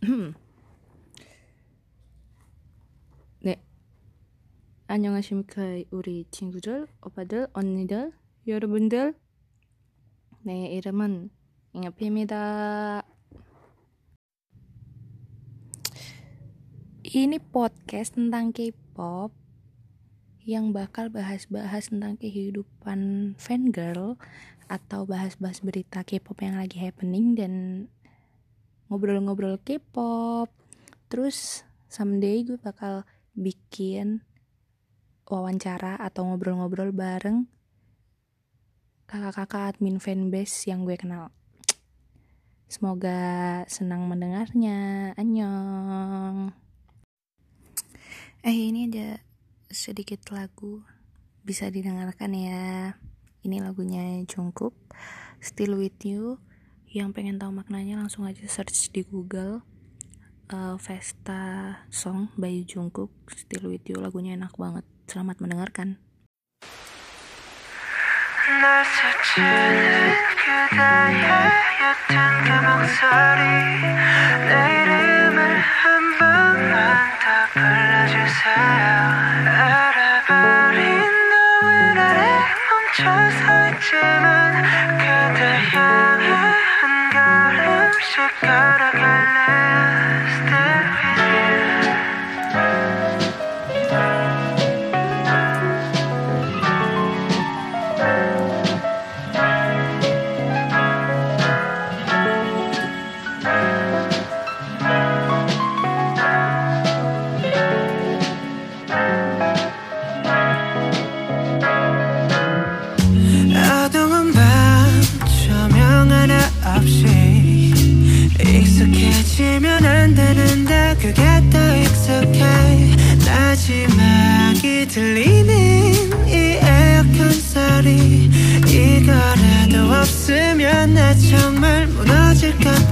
네. 안녕하십니까, 우리 친구들, 오빠들, 언니들, 여러분들. 내 이름은 잉여피입니다. Ini podcast tentang K-pop yang bakal bahas-bahas tentang kehidupan fangirl atau bahas-bahas berita K-pop yang lagi happening dan ngobrol-ngobrol K-pop. Terus someday gue bakal bikin wawancara atau ngobrol-ngobrol bareng kakak-kakak admin fanbase yang gue kenal. Semoga senang mendengarnya. Annyeong. Eh ini ada sedikit lagu bisa didengarkan ya. Ini lagunya Jungkook, Still With You yang pengen tahu maknanya langsung aja search di Google uh, Vesta Song by Jungkook Still With You lagunya enak banget selamat mendengarkan 어두운 마지막이 들리는 이 에어컨 소리. 이거라도 없으면 나 정말 무너질 것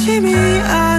touching me. I